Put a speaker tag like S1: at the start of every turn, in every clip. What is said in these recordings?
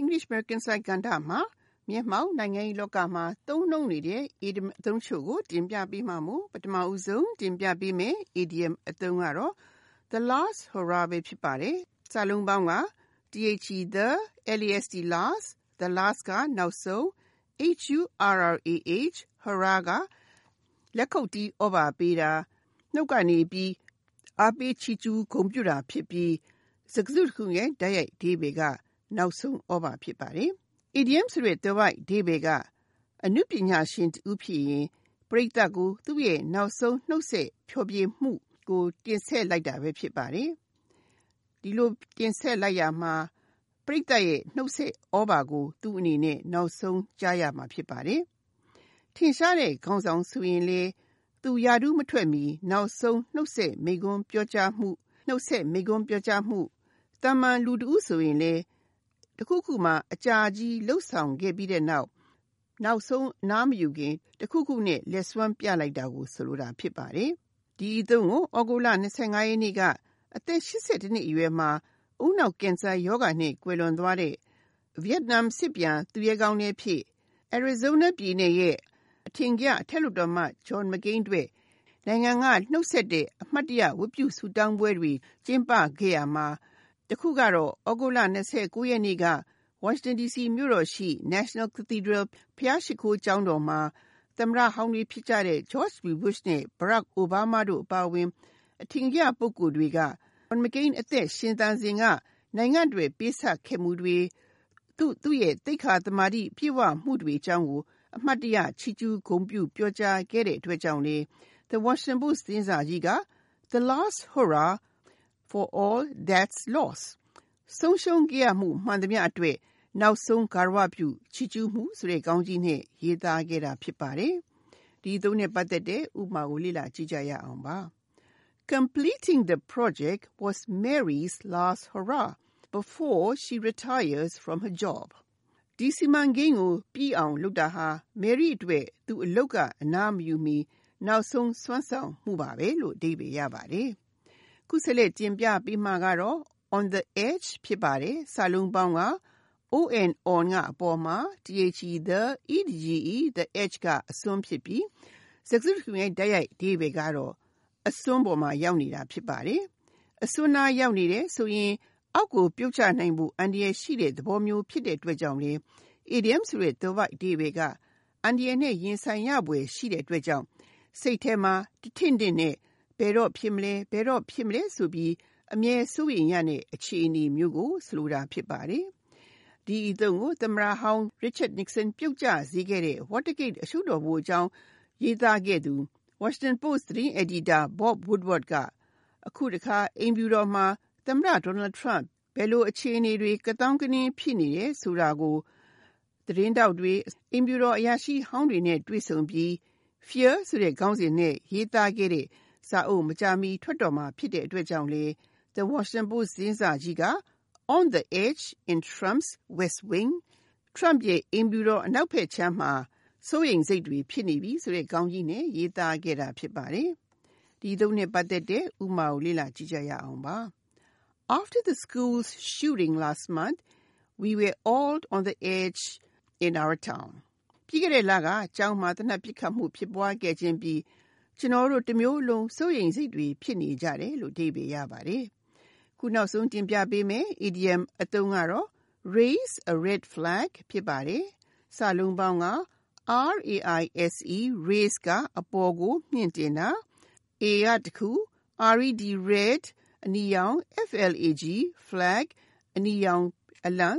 S1: English American Side ကဏ္ဍမှာမျက်မှောက်နိုင်ငံရေးလောကမှာသုံးနှုန်းနေတဲ့ idiom အသုံးချို့ကိုတင်ပြပေးမှာမို့ပထမဦးဆုံးတင်ပြပေးမယ် idiom အသုံးကတော့ the last hurrah ပဲဖြစ်ပါတယ်။စာလုံးပေါင်းက the last last the last ကနောက်ဆုံး hurrah hurrah ကလက်ခုပ်တီးဩဘာပေးတာနှုတ်ကနေပြီးအားပေးချီးကျူးဂုဏ်ပြုတာဖြစ်ပြီးစကားစုတစ်ခုရဲ့တိုက်ရိုက်အဓိပ္ပာယ်က နောက်ဆုံးဩဘာဖြစ်ပါတယ်။ idiom ဆိုတဲ့သွယ်ဝိုက်အဓိပ္ပာယ်က အနုပညာရှင်တူဖြစ်ရင် ပရိသတ်ကို သူ့ရဲ့နောက်ဆုံးနှုတ်ဆက်ဖျော်ဖြေမှုကို တင်ဆက်လိုက်တာပဲ ဖြစ်ပါတယ်။ဒီလိုတင်ဆက်လိုက်ရမှာ ပရိသတ်ရဲ့နှုတ်ဆက်ဩဘာကို သူ့အနေနဲ့ နောက်ဆုံးကြားရမှာ ဖြစ်ပါတယ်။ထင်ရှားတဲ့ခေါင်းဆောင်ဆိုရင်လေသူယာဒူးမထွက်မီ နောက်ဆုံးနှုတ်ဆက်မိကွန်းပြောကြားမှုနှုတ်ဆက်မိကွန်းပြောကြားမှုတမန်လူတူဆိုရင်လေ တခုခုမှအကြာကြီးလှုပ်ဆောင်ခဲ့ပြီးတဲ့နောက် နောက်ဆုံးနားမယူခင် တခုခုနဲ့လက်စွမ်းပြလိုက်တာကို ဆိုလိုတာဖြစ်ပါတယ်။ဒီအသုံးကိုဩဂုတ်လ25ရက်နေ့က အသက်82နှစ်အရွယ်မှာ ဦးနောက်ကင်ဆာရောဂါနဲ့ ကွယ်လွန်သွားတဲ့ ဗီယက်နမ်စစ်ပြန် သူရဲကောင်းလေးဖြစ် Arizona ပြည်နယ်ရဲ့ အထင်ကရ အထက်လွှတ်တော်မှ John McCain အတွက် နိုင်ငံက နှုတ်ဆက်တဲ့ အမှတ်တရ ဝတ်ပြုဆုတောင်းပွဲတွေ ကျင်းပခဲ့ရမှာ တခုကတော့ဩဂုတ်လ29ရက်နေ့က Washington DC မြို့တော်ရှိ National Cathedral ဘုရားရှိခိုးကျောင်းတော်မှာ သမ္မတဟောင်းတွေဖြစ်ကြတဲ့ George W. Bush နဲ့ Barack Obama တို့အပါအဝင် အထင်ကရ ပုဂ္ဂိုလ်တွေက John McCain အသက်ရှင်သန်စဉ်က နိုင်ငံတွေပေးဆပ်ခဲ့မှုတွေသူသူ့ရဲ့ သိက္ခာသမာဓိ ပြည့်ဝမှုတွေအကြောင်းကို အမှတ်တရ ချီးကျူးဂုဏ်ပြု ပြောကြားခဲ့တဲ့အတွက်ကြောင့်လေ The Washington Post သတင်းစာကြီးက The last hurrah for all that's lost ဆုံးရှုံးခဲ့ရမှုမှန်သမျှအတွက်နောက်ဆုံးဂါရဝပြုချီးကျူးမှုဆိုတဲ့ခေါင်းကြီးနဲ့ရေးသားခဲ့တာဖြစ်ပါတယ်။ဒီသုံးနဲ့ပတ်သက်တဲ့ဥပမာကိုလေ့လာကြည့်ကြရအောင်ပါ။ Completing the project was Mary's last hurrah before she retires from her job. ဒီစီမံကိန်းကိုပြီးအောင်လုပ်တာဟာ Mary အတွက်သူ့အလုပ်ကအနားမယူမီနောက်ဆုံးစွမ်းဆောင်မှုပါပဲလို့အဓိပ္ပာယ်ရပါတယ်။ ခုဆက်လက်တင်ပြပေးမှာကတော့ on the edge ဖြစ်ပါတယ်။စာလုံးပေါင်းက on on ကအပေါ်မှာ the ede the edge ကအစွန်းဖြစ်ပြီးစကားစုတစ်ခုရဲ့တိုက်ရိုက်အဓိပ္ပာယ်ကတော့အစွန်းပေါ်မှာရောက်နေတာဖြစ်ပါတယ်။အစွန်းနားရောက်နေတယ်ဆိုရင်အောက်ကိုပြုတ်ချနိုင်ဖို့အန္တရာယ်ရှိတဲ့သဘောမျိုးဖြစ်တဲ့အတွက်ကြောင့်လေ idiom ဆိုတဲ့သွယ်ဝိုက်အဓိပ္ပာယ်ကအန္တရာယ်နဲ့ရင်ဆိုင်ရဖွယ်ရှိတဲ့အတွက်ကြောင့်စိတ်ထဲမှာတထင့်ထင့်နဲ့ ဘယ်တော့ဖြစ်မလဲဘယ်တော့ဖြစ်မလဲဆိုပြီးအမြဲစိုးရိမ်ရတဲ့အခြေအနေမျိုးကိုဆိုလိုတာဖြစ်ပါတယ်။ဒီအသုံးကိုသမ္မတဟောင်း Richard Nixon ပြုတ်ကျစေခဲ့တဲ့ Watergate အရှုပ်တော်ပုံအကြောင်းရေးသားခဲ့သူ Washington Post သတင်းအယ်ဒီတာ Bob Woodward ကအခုတခါအိမ်ဖြူတော်မှာသမ္မတ Donald Trump ဘယ်လိုအခြေအနေတွေကသောင်းကနင်းဖြစ်နေတယ်ဆိုတာကိုသတင်းတောက်တွေအိမ်ဖြူတော်အရာရှိဟောင်းတွေနဲ့တွေ့ဆုံပြီး Fear ဆိုတဲ့ခေါင်းစဉ်နဲ့ရေးသားခဲ့တဲ့ စာအုပ်မကြာမီထွက်တော်မှာဖြစ်တဲ့အတွက်ကြောင့်လေ The Washington Post သတင်းစာကြီးက On the edge in Trump's West Wing Trump ရဲ့အိမ်ဖြူတော်အနောက်ဘက်ခြမ်းမှာစိုးရိမ်စိတ်တွေဖြစ်နေပြီဆိုတဲ့ခေါင်းကြီးနဲ့ရေးသားခဲ့တာဖြစ်ပါတယ်။ဒီသုံးနဲ့ပတ်သက်တဲ့ဥမာကိုလေ့လာကြည့်ကြရအောင်ပါ။ After the school's shooting last month, we were all on the edge in our town. ပြီးခဲ့တဲ့လကကျောင်းမှာတနက်ပစ်ခတ်မှုဖြစ်ပွားခဲ့ခြင်းပြီး ကျွန်တော်တို့တမျိုးလုံးစိုးရိမ်စိတ်တွေဖြစ်နေကြတယ်လို့အဓိပ္ပာယ်ရပါတယ်။ခုနောက်ဆုံးတင်ပြပေးမယ် idiom အသုံးကတော့ raise a red flag ဖြစ်ပါတယ်။စာလုံးပေါင်းက R A I S E raise ကအပေါ်ကိုမြင့်တင်တာ A ကတခု R E D red အနီရောင် F L A G flag အနီရောင်အလံ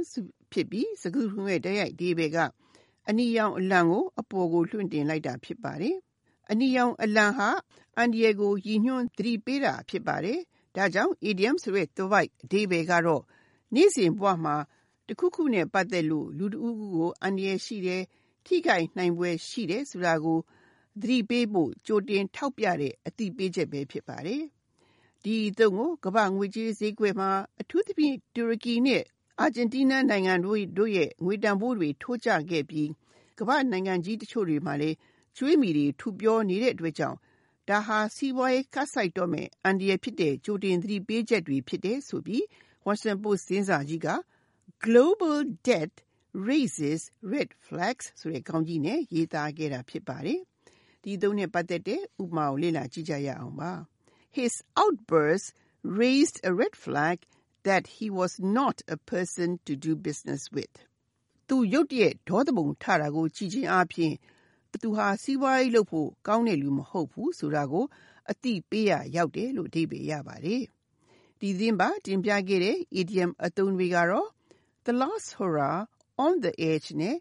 S1: ဖြစ်ပြီးစကားခုရဲ့တိုက်ရိုက်ဒီဘယ်က အနီရောင်အလံကိုအပေါ်ကိုလွှင့်တင်လိုက်တာဖြစ်ပါတယ်။ အနီရောင်အလံဟာ အန်ဒီယေကို ရည်ညွှန်းသတိပေးတာဖြစ်ပါတယ်။ဒါကြောင့် idiom ဆိုတဲ့ သွယ်ဝိုက်အဓိပ္ပာယ်ကတော့ နေ့စဉ်ဘဝမှာ တခုခုနဲ့ ပတ်သက်လို့ လူတဦးကို အန္တရာယ်ရှိတယ် ထိခိုက်နိုင်ပွဲရှိတယ်ဆိုတာကို သတိပေးဖို့ ကြိုတင်ထောက်ပြတဲ့ အသိပေးချက်ပဲဖြစ်ပါတယ်။ဒီအသုံးကို ကမ္ဘာငွေကြေးဈေးကွက်မှာ အထူးသဖြင့် တူရကီနဲ့ အာဂျင်တီးနားနိုင်ငံတို့တို့ရဲ့ ငွေတန်ဖိုးတွေ ထိုးကျခဲ့ပြီး ကမ္ဘာနိုင်ငံကြီးတချို့တွေမှာလည်း ကျွေးမီတွေထူပြောနေတဲ့အတွက်ကြောင့်ဒါဟာစီးပွားရေးကတ်ဆိုင်တော့မယ်အန်ဒီရဖြစ်တဲ့ကြိုတင်သတိပေးချက်တွေဖြစ်တဲ့ဆိုပြီး Washington Post သတင်းစာကြီးက Global debt raises red flags ဆိုတဲ့ခေါင်းကြီးနဲ့ရေးသားခဲ့တာဖြစ်ပါတယ်။ဒီသုံးနဲ့ပတ်သက်တဲ့ဥပမာကိုလေ့လာကြည့်ကြရအောင်ပါ။ His outburst raised a red flag that he was not a person to do business with. သူရုတ်တရက်ဒေါသပုံထတာကိုကြည့်ခြင်းအပြင် သူဟာ စီးပွားရေးလုပ်ဖို့ ကောင်းတဲ့လူမဟုတ်ဘူးဆိုတာကို အသိပေးရရောက်တယ်လို့ အဓိပ္ပာယ်ရပါတယ်။ဒီသတင်းပါတင်ပြခဲ့တဲ့ idiom အသုံးတွေကတော့ the last hurrah on the edge နဲ့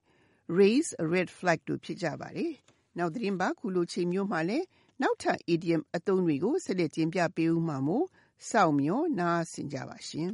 S1: raise a red flag တို့ ဖြစ်ကြပါတယ်။နောက်သတင်းပါခုလိုချိန်မျိုးမှာလည်း နောက်ထပ် idiom အသုံးတွေကို ဆက်လက်တင်ပြပေးဦးမှာမို့ စောင့်မျှော်နားဆင်ကြပါရှင်